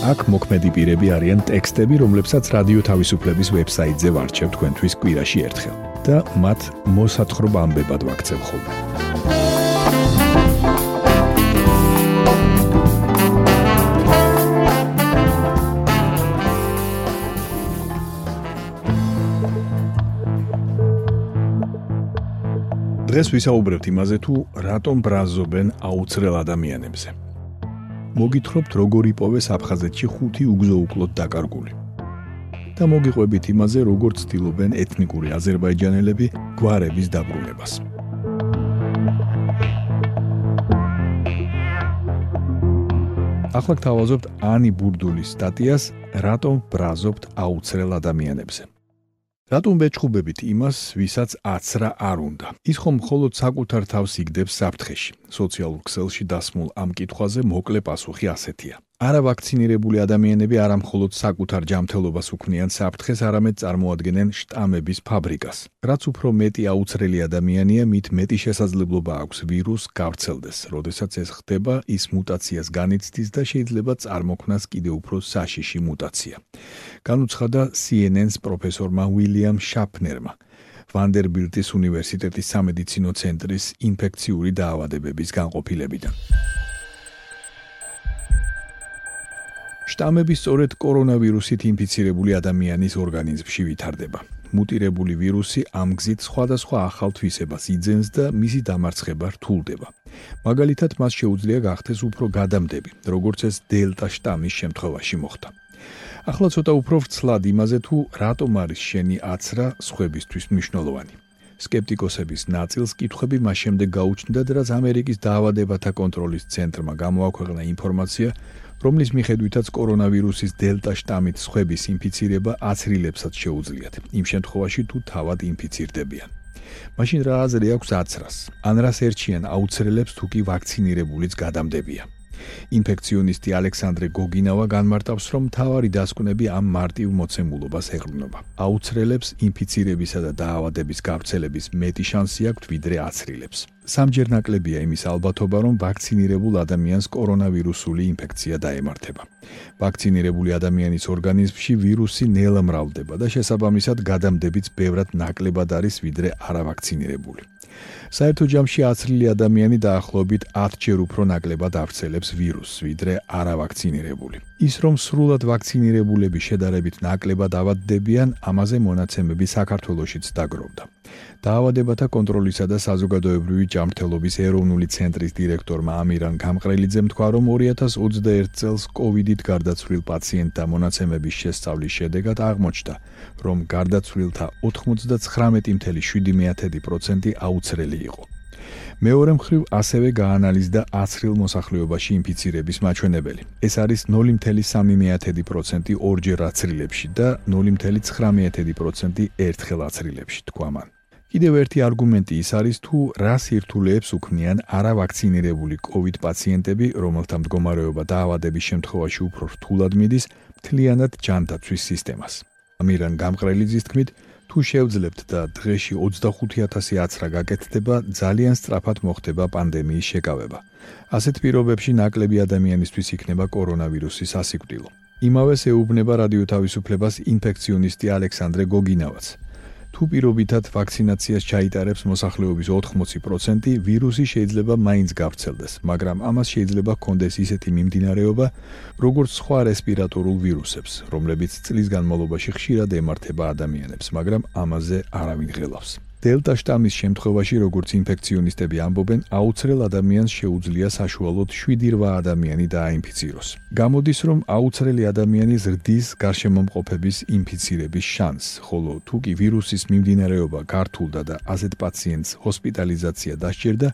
აქ მოქმედი პირები არიან ტექსტები, რომლებსაც რადიო თავისუფლების ვებსაიტზე ვარჩევ თქვენთვის კვირაში ერთხელ და მათ მოსათხრობა ამბებად ვაქცევ ხოლმე. დღეს ვისაუბრებთ იმაზე თუ რატომ ბრაზობენ აუცრელ ადამიანებზე. მოგითხრობთ როგორ იპოვეს აფხაზეთში ხუთი უგზოუკლოდ დაკარგული. და მოგიყვებით იმაზე როგორ ცდილობენ ეთნიკური აზერბაიჯანელები გვარების დაბრუნებას. ახლა გთავაზობთ ანი ბურდულის სტატიას რატომ ბრაზობთ აუცრელ ადამიანებზე. რატომ ბეჭხუბებით იმას, ვისაც აცრა არ უნდა? ის ხომ მხოლოდ საკუთარ თავს იგდებს საფრთხეში. სოციალურ ქსელში დასმულ ამ კითხვაზე მოკლე პასუხი ასეთია: არა ვაქცინირებული ადამიანები არა მხოლოდ საკუთარ ჯანმრთელობას უქმნიან საფრთხეს, არამედ წარმოადგენენ შტამების ფაბრიკას. რაც უფრო მეტი აუცრელი ადამიანია, მით მეტი შესაძლებლობა აქვს ვირუს გავრცელდეს. როდესაც ეს ხდება, ის მუტაციას განიცდის და შეიძლება წარმოქმნას კიდევ უფრო საშიში მუტაცია. განუცხადა CNN-ს პროფესორმა უილიამ შაფნერმა. ვანდერბილტის უნივერსიტეტის სამედიცინო ცენტრის ინფექციური დაავადებების განყოფილებიდან. შტამები სწორედ კორონავირუსით ინფიცირებული ადამიანის ორგანიზმში ვითარდება. მუტირებული ვირუსი ამ გზით სხვადასხვა ახალ თვისებას იძენს და მისი დამარცხება რთულდება. მაგალითად, მას შეუძლია გახდეს უფრო გადამდები, როგორც ეს დელტა შტამის შემთხვევაში მოხდა. ახლა ცოტა უფრო ვრცლად იმაზე თუ რატომ არის შენი აცრა სხვებისთვის მნიშვნელოვანი. скеპტიკოსების ნაწილს კითხვები მას შემდეგ გაუჩნდათ, რაც ამერიკის დაავადებათა კონტროლის ცენტრმა გამოაქვეყნა ინფორმაცია, რომლის მიხედვითაც კორონავირუსის დელტა შტამით სხვების ინფიცირება აცრილებსაც შეუძლიათ, იმ შემთხვევაში თუ თავად ინფიცირდებიან. მაშინ რა აზრი აქვს აცრას? ან რას ერჩიან აუცრელებს თუ კი ვაქცინირებულიც გადამდებიან? ინფექციონისტი ალექსანდრე გოგინავა განმარტავს, რომ თავარი დასკვნები ამ მარტივ მოცემულობას ეყრდნობა. აუცრელებს ინფიცირებისა და დაავადების გავრცელების მეტი შანსი აქვთ ვიდრე აცრილებს. სამჯერ ნაკლებია იმის ალბათობა, რომ ვაქცინირებულ ადამიანს კორონავირუსული ინფექცია დაემართება. ვაქცინირებული ადამიანის ორგანიზმში ვირუსი ნელა მრავლდება და შესაბამისად გადამდებიც ბევრად ნაკლებად არის ვიდრე არავაქცინირებული. საერთო ჯამში აცრილი ადამიანი დაახლოებით 10 ჯერ უფრო ნაკლებად ავრცელებს ვირუსს, ვიდრე არავაქცინირებული. ის რომ სრულად ვაქცინირებულები შედარებით ნაკლებად ავადდებიან, ამაზე მონაცემები საქართველოსიც დაგროვდა. დაავადებათა კონტროლისა და საზოგადოებრივი ჯანმრთელობის ეროვნული ცენტრის დირექტორმა ამირან გამყრელიძემ თქვა, რომ 2021 წელს COVID-ით გარდაცვლილ პაციენტთა მონაცემების შესწავლის შედეგად აღმოჩნდა, რომ გარდაცვლილთა 99.7%-ი აუცრელი იყო. მეორე მხრივ ასევე გაანალიზდა აცრილ მოსახლეობაში ინფიცირების მაჩვენებელი. ეს არის 0.3%-ი ორჯერ აცრილებში და 0.9%-ი ერთხელ აცრილებში, თქვა მან. კიდევ ერთი არგუმენტი ის არის თუ რა სირთულეებს უქმნიან არავაქცინირებული COVID პაციენტები, რომელთა მდგომარეობა დაავადების შემთხვევაში უფრო რთულად მიდის, მთლიანად ჯანდაცვის სისტემას. ამირან გამყრელიძის თქმით, თუ შევძლებთ და დღეში 25000 აცრა გაკეთდება, ძალიან სწრაფად მოხდება პანდემიის შეკავება. ასეთ პირობებში ნაკლები ადამიანისთვის იქნება კორონავირუსის ასიკვდილო. იმავეს ეუბნება რადიო თავისუფლებას ინფექციონისტი ალექსანდრე გოგინავაც. თუ პირობითად ვაქცინაციას ჩაიტარებს მოსახლეობის 80%, ვირუსი შეიძლება მაინც გავრცელდეს, მაგრამ ამას შეიძლება ჰქონდეს ისეთი მიმდინარეობა, როგორც სხვა რესპირატორულ ვირუსებს, რომლებიც წლის განმავლობაში ხშირად ემართება ადამიანებს, მაგრამ ამაზე არავინ ღელავს. დელტა შტამის შემთხვევაში, როგორც ინფექციონისტები ამბობენ, აუცრელ ადამიანს შეუძლია საშუალოდ 7-8 ადამიანი დააინფიციროს. გამოდის, რომ აუცრელი ადამიანი ზრდის გარშემომყოფების ინფიცირების შანსს, ხოლო თუ კი ვირუსის მიმდინარეობა გართულდა და ასეთ პაციენტს ჰოსპიტალიზაცია დასჭირდა,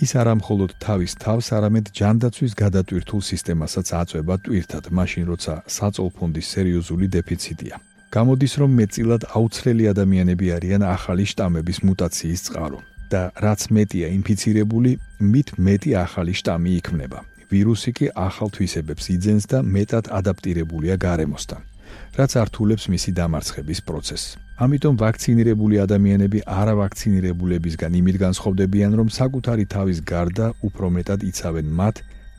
ის არა მხოლოდ თავის თავს, არამედ ჯანდაცვის გადატვირთულ სისტემასაც აწვება ტვირთად, მაშინ როცა საწოლფონდის სერიოზული დეფიციტია. გამოდის, რომ მეტწილად აუცრელი ადამიანები არიან ახალი შტამების მუტაციის წყარო და რაც მეტია ინფიცირებული, მით მეტი ახალი შტამი იქმნება. ვირუსი კი ახალ თვისებებს იძენს და მეტად ადაპტირებულია გარემოსთან, რაც ართულებს მისი დამარცხების პროცესს. ამიტომ ვაქცინირებული ადამიანები არავაქცინირებულებისგან იმით განსხვავდებიან, რომ საკუთარი თავის გარდა უფრო მეტად იცავენ მათ,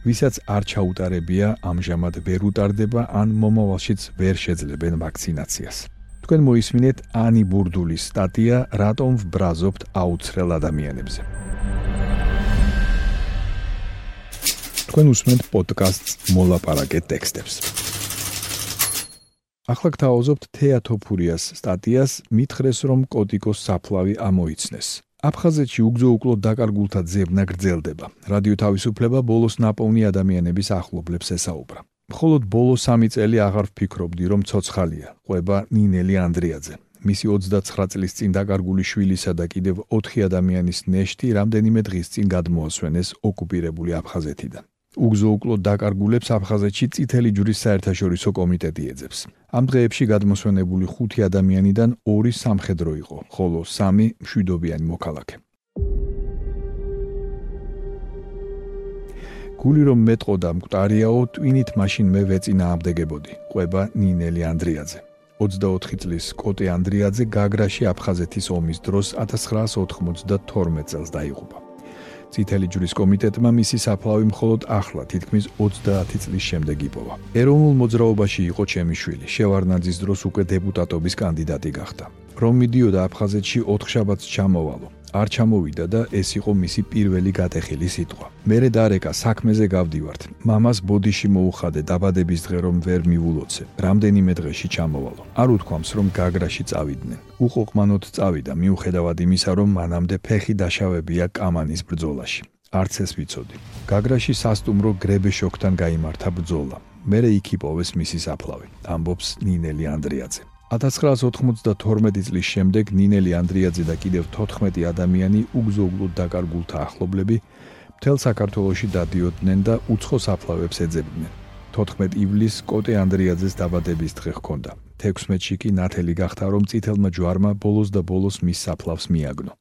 ვისაც არ ჩაუტარებია ამჟამად ვერ უტარდება ან მომავალშიც ვერ შეძლებენ ვაქცინაციას. თქვენ მოისმინეთ ანი ბურდულის სტატია რატომ ვბრაზობთ აუცრელ ადამიანებზე. თქვენ უსმენთ პოდკასტს მოლაპარაკე ტექსტებს. ახლა გთავაზობთ თეატოფურიას სტატიას მითხრეს რომ კოდიკოს საფლავი ამოიცნეს. აფხაზეთში უგზო-უკლოდ დაკარგულთა ძებნა გრძელდება. რადიო თავისუფლება ბოლოს ნაპოვნი ადამიანების ახლობლებს ესაუბრა. მხოლოდ ბოლო 3 წელი აღარ ვფიქრობდი, რომ ცოცხალია. ყვება ნინელი ანდრიაძე. მისი 29 წლის წინ დაკარგული შვილისა და კიდევ 4 ადამიანის ნეშტი რამდენიმე დღის წინ გადმოასვენეს ოკუპირებული აფხაზეთიდან. უგზო-უკლოდ დაკარგულებს აფხაზეთში წითელი ჯვრის საერთაშორისო კომიტეტი ეძებს. ამ დღეებში გადმოსვენებული 5 ადამიანიდან 2 სამხედრო იყო, ხოლო 3 მშვიდობიანი მოქალაქე. გული რომ მეტყოდა მკვდარიაო, ტვინით მაშინ მე ვეწინა აბდეგებოდი. ყვება ნინელი ანდრიაძე. 24 წლის კოტე ანდრიაძე გაგრაში აფხაზეთის ომის დროს 1992 წელს დაიღუპა. წითელი ჯვრის კომიტეტმა მისი საფლავი მხოლოდ ახლა, თითქმის 30 წლის შემდეგ იპოვა. ეროვნულ მოძრაობაში იყო ჩემი შვილი, შევარნაძის დროს უკვე დეპუტატობის კანდიდატი გახდა. რომ მიდიოდა აფხაზეთში 4 შაბათს ჩამოვალო. არ ჩამოვიდა და ეს იყო მისი პირველი გატეხილი სიტყვა. მერე დარეკა საქმეზე გავდივართ. მამას ბოდიში მოუხადე დაბადების დღე რომ ვერ მიულოცე. რამდენიმე დღეში ჩამოვალო. არ უთქვამს რომ გაგრაში წავიდნენ. უყოყმანოდ წავიდა მიუხედავად იმისა რომ მანამდე ფეხი დაშავებია კამანის ბრძოლაში. არც ეს ვიცოდი. გაგრაში სასტუმრო გრებეშოკთან გამართა ბრძოლა. მერე იქ იპოვეს მისი საფლავი. ამბობს ნინელი ანდრიაძე. 1992 წლის შემდეგ ნინელი ანდრიაძე და კიდევ 14 ადამიანი უგზო-უგლოდ დაკარგულთა ახლობლები მთელ საქართველოში დადიოდნენ და უცხო საფლავებს ეძებდნენ. 14 ივლისს კოტე ანდრიაძეს დაბადების დღე ჰქონდა. 16-ში კი ნათელი გახდა, რომ წითელმა ჯვარმა ბოლოს და ბოლოს მის საფლავს მიაგნო.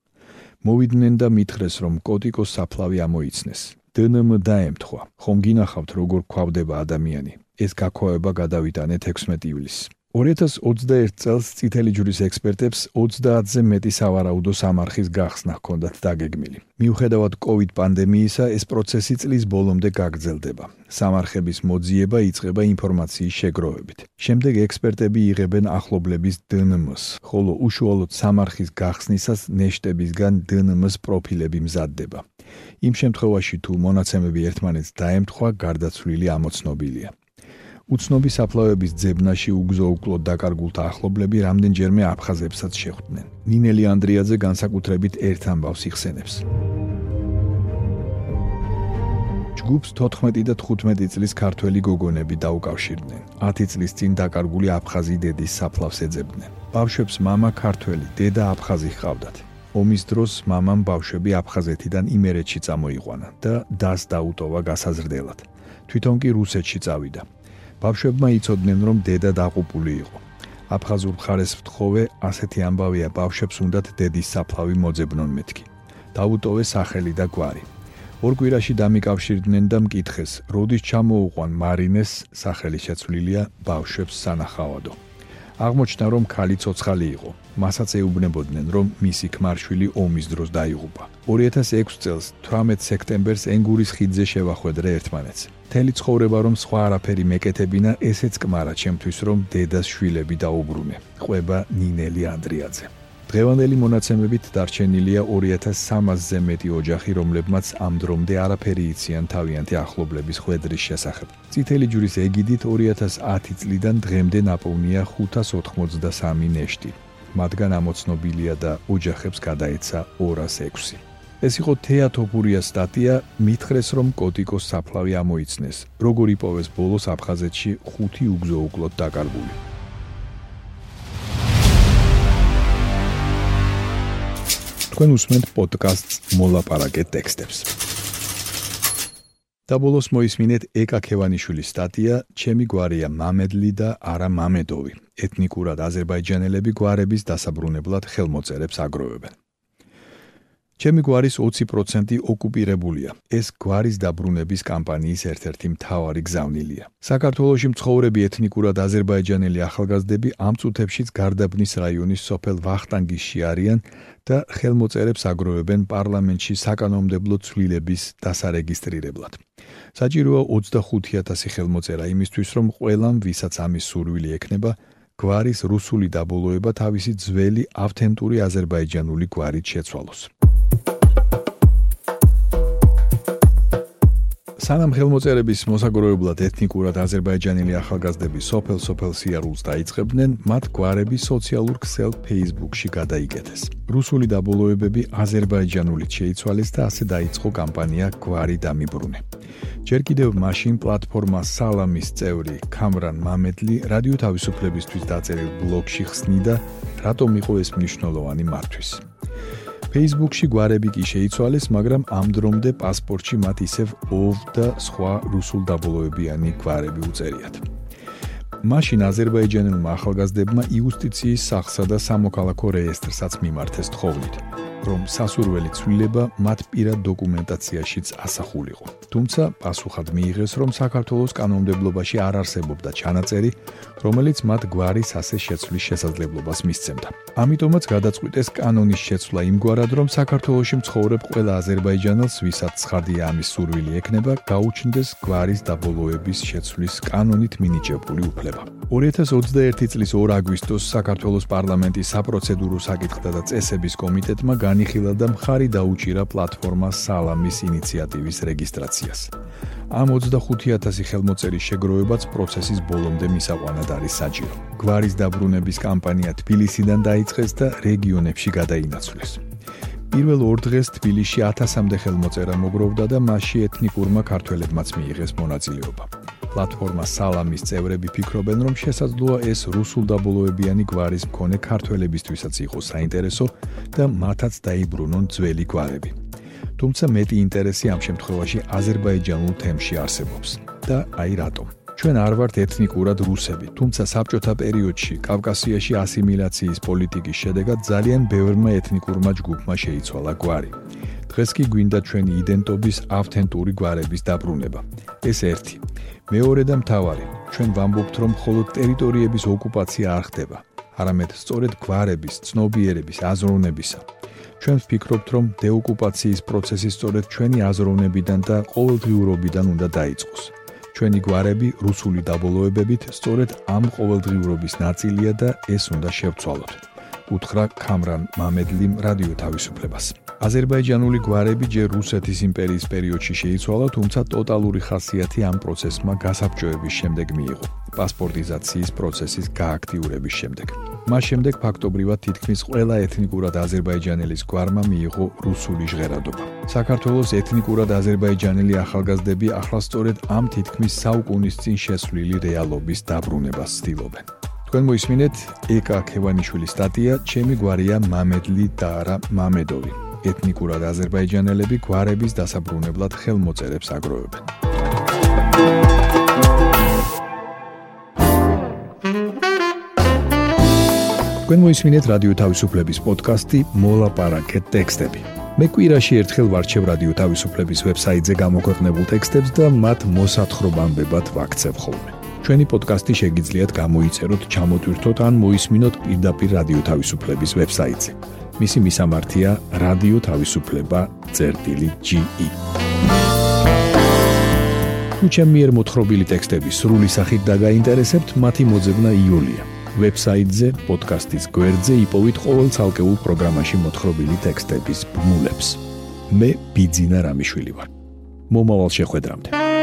მოვიდნენ და მითხრეს, რომ კოტიკოს საფლავი ამოიცნეს. დნმ დაემთხვა. ხომ გინახავთ, როგორ ქვავდება ადამიანი? ეს გაქოვება გადავიტანეთ 16 ივლისს. 2021 წელს წითელი ჯვრის ექსპერტებს 30-ზე მეტი სავარაუდო სამარხის გახსნა ჰქონდათ დაგეგმილი. მიუხედავად COVID პანდემიისა, ეს პროცესი წლის ბოლომდე გაგრძელდება. სამარხების მოძიება იწყება ინფორმაციის შეგროვებით. შემდეგ ექსპერტები იღებენ ახლობლების დნმ-ს, ხოლო უშუალოდ სამარხის გახსნისას ნეშტებისგან დნმ-ს პროფილები მზადდება. იმ შემთხვევაში თუ მონაცემები ერთმანეთს დაემთხვა, გარდაცვლილი ამოცნობილია. უცნობი საფლავების ძებნაში უგზო-უკვლოდ დაკარგულთა ახლობლები რამდენჯერმე აფხაზებსაც შეხვდნენ. ნინელი ანდრიაძე განსაკუთრებით ერთ ამბავს იხსენებს. ჯგუფს 14 და 15 წლის ქართველი გოგონები დაუკავშირდნენ. 10 წლის წინ დაკარგული აფხაზი დედის საფლავს ეძებდნენ. ბავშვებს мама ქართველი, დედა აფხაზი ჰყავდათ. ომის დროს მამამ ბავშვები აფხაზეთიდან იმერეთში წამოიყვანა და დას დაუტოვა გასაზრდელად. თვითონ კი რუსეთში წავიდა. ბავშვებმა იცოდნენ რომ დედა დაყუპული იყო. აფხაზურ მხარეს ვთხოვე ასეთი ამბავია ბავშვებს უნდათ დედის საფლავი მოძებნონ მეთქი. დაუტოვე სახელი და გვარი. ორ კვირაში დამიკავშირდნენ და მკითხეს როდის ჩამოუყვან მარინეს სახელი შეცვლილია ბავშვებს სანახავადო. აღმოჩნდა რომ ქალი ცოცხალი იყო მასაც ეუბნებოდნენ რომ მისი ქმარშვილი ომის დროს დაიღუპა 2006 წელს 18 სექტემბერს ენგურის ხიდზე შევახვედრე ერთმანეთს მთელი ცხოვრება რომ სხვა არაფერი მეკეთებინა, ესეც კმარა ჩემთვის რომ დედას შვილები დაუბრუნე. ყვება ნინელი ანდრიაძე. დღევანდელი მონაცემებით დარჩენილია 2300-ზე მეტი ოჯახი, რომლებმაც ამ დრომდე არაფერი იციან თავიანთი ახლობლების ხვედრის შესახებ. წითელი ჯვრის ეგიდით 2010 წლიდან დღემდე ნაპოვნია 583 ნეშტი. მათგან ამოცნობილია და ოჯახებს გადაეცა 206. ეს იყო თეატოფურია სტატია, მითხრეს რომ კოტიკოს საფლავი ამოიცნეს. როგორ იპოვეს ბოლოს აფხაზეთში ხუთი უგზო უკლოდ დაკარგული. თქვენ უსმენთ პოდკასტს მოლაპარაკე ტექსტებს. და ბოლოს მოისმინეთ ეკა ქევანიშვილის სტატია ჩემი გვარია მამედლი და არა მამედოვი ეთნიკურად აზერბაიჯანელები გვარების დასაბრუნებლად ხელმოწერებს აგროვებენ ჩემი გვარის 20% ოკუპირებულია. ეს გვარის დაბრუნების კამპანიის ერთ-ერთი მთავარი გზავნილია. საქართველოსი მცხოვრები ეთნიკურად აზერბაიჯანელი ახალგაზრდები ამ წუთებშიც გარდაბნის რაიონის სოფელ ვახტანგისში არიან და ხელმოწერებს აგროვებენ პარლამენტში საკანონმდებლო ცვლილების დასარეგისტრირებლად. საჭიროა 25000 ხელმოწერა იმისთვის, რომ ყველამ, ვისაც ამის სურვილი ექნება, გვარის რუსული დაბოლოება თავისი ძველი ავთენტური აზერბაიჯანული გვარით შეცვალოს. სანამ ხელმოწერების მოსაგროვებლად ეთნიკურად აზერბაიჯანელი ახალგაზრდები სოფელ-სოფელ სიარულს დაიწყებდნენ, მათ გვარები სოციალურ ქსელ Facebook-ში გადაიკეთეს. რუსული დაბოლოებები აზერბაიჯანულით შეიცვალეს და ასე დაიწყო კამპანია გვარი დამიბრუნე. ჯერ კიდევ მაშინ პლატფორმა სალამის წევრი კამრან მამედლი რადიო თავისუფლებისთვის დაწერილ ბლოგში ხსნიდა, რატომ იყო ეს მნიშვნელოვანი მართვის. Facebook-ში გვარები კი შეიცვალეს, მაგრამ ამ დრომდე პასპორტში მათ ისევ OV და სხვა რუსულ დაბოლოებიანი გვარები უწერიათ. მაშინ აზერბაიჯანელმა ახალგაზრდებმა იუსტიციის სახსა და სამოქალაქო რეესტრსაც მიმართეს თხოვნით. რომ სასურველი ცვლილება მათ პირად დოკუმენტაციაშიც ასახულიყო. თუმცა პასუხად მიიღეს, რომ საქართველოს კანონმდებლობაში არ არსებობდა ჩანაწერი, რომელიც მათ გვარის ასე შეცვლის შესაძლებლობას მისცემდა. ამიტომაც გადაწყვიტეს კანონის შეცვლა იმგვარად, რომ საქართველოში მცხოვრებ ყველა აზერბაიჯანელს, ვისაც ცხადია ამის სურვილი ექნება, გაუჩნდეს გვარის დაბოლოების შეცვლის კანონით მინიჭებული უფლება. 2021 წლის 2 აგვისტოს საქართველოს პარლამენტის საპროცედურო საკითხთა და წესების კომიტეტმა განიხილა და მხარი დაუჭირა პლატფორმა სალამის ინიციატივის რეგისტრაციას. ამ 25000 ხელმოწერის შეგროვებაც პროცესის ბოლომდე მისაყვანად არის საჭირო. გვარის დაბრუნების კამპანია თბილისიდან დაიწყეს და რეგიონებში გადაინაცვლეს. პირველ ორ დღეს თბილისში 1000-მდე ხელმოწერა მოგროვდა და მასში ეთნიკურმა ქართველებმაც მიიღეს მონაწილეობა. პლატფორმა სალამის წევრები ფიქრობენ, რომ შესაძლოა ეს რუსულ დაბოლოებიანი გვარის მქონე ქართველებისთვისაც იყოს საინტერესო და მათაც დაიბრუნონ ძველი გვარები. თუმცა მეტი ინტერესი ამ შემთხვევაში აზერბაიჯანულ თემში არსებობს. და აი რატომ? ჩვენ არ ვართ ეთნიკურად რუსები, თუმცა საბჭოთა პერიოდში კავკასიაში ასიმილაციის პოლიტიკის შედეგად ძალიან ბევრმა ეთნიკურმა ჯგუფმა შეიცვალა გვარი. დღეს კი გვინდა ჩვენი იდენტობის ავთენტური გვარების დაბრუნება. ეს ერთი. მეორე და მთავარი, ჩვენ ვამბობთ, რომ მხოლოდ ტერიტორიების ოკუპაცია არ ხდება, არამედ სწორედ გვარების, ცნობიერების, აზროვნებისა. ჩვენ ვფიქრობთ, რომ დეოკუპაციის პროცესი სწორედ ჩვენი აზროვნებიდან და ყოველდღიურობიდან უნდა დაიწყოს. ჩვენი გვარები რუსული დაბოლოებებით სწორედ ამ ყოველდღიურობის ნაწილია და ეს უნდა შევცვალოთ. უთხრა კამრან მამედლიმ რადიო თავისუფლებას. აზერბაიჯანული გვარები ჯერ რუსეთის იმპერიის პერიოდში შეიცვალა, თუმცა ტოტალური ხასიათი ამ პროცესმა გასაბჭოების შემდეგ მიიღო, პასპორტიზაციის პროცესის გააქტიურების შემდეგ. მას შემდეგ ფაქტობრივად თითქმის ყველა ეთნიკურად აზერბაიჯანელის გვარმა მიიღო რუსული ჟღერადობა. საქართველოს ეთნიკურად აზერბაიჯანელი ახალგაზრდები ახლა სწორედ ამ თითქმის საუკუნის წინ შესვლილი რეალობის დაბრუნებას ცდილობენ. თქვენ მოისმინეთ ეკა ქევანიშვილის სტატია ჩემი გვარია მამედლი და არა მამედოვი ეთნიკურად აზერბაიჯანელები გვარების დასაბრუნებლად ხელმოწერებს აგროვებენ. თქვენ მოისმინეთ რადიო თავისუფლების პოდკასტი მოლაპარაკე ტექსტები. მე კვირაში ერთხელ ვარჩევ რადიო თავისუფლების ვებსაიტზე გამოქვეყნებულ ტექსტებს და მათ მოსათხრობამდე ვაქცევ ხოლმე. ჩვენი პოდკასტი შეგიძლიათ გამოიწეროთ, ჩამოტვირთოთ ან მოისმინოთ პირდაპირ რადიო თავისუფლების ვებსაიტზე. მისი მისამართია რადიო თავისუფლება წერტილი.ge. თუ ჩემი მიერ მოთხრობილი ტექსტები სრული სახით დაგაინტერესებთ, მათი მოძებნა იულია. ვებსაიტზე, პოდკასტის გვერდზე იპოვით ყოველ ცალკეულ პროგრამაში მოთხრობილი ტექსტების ბმულებს. მე ბიძინა რამიშვილი ვარ. მომავალ შეხვედრამდე.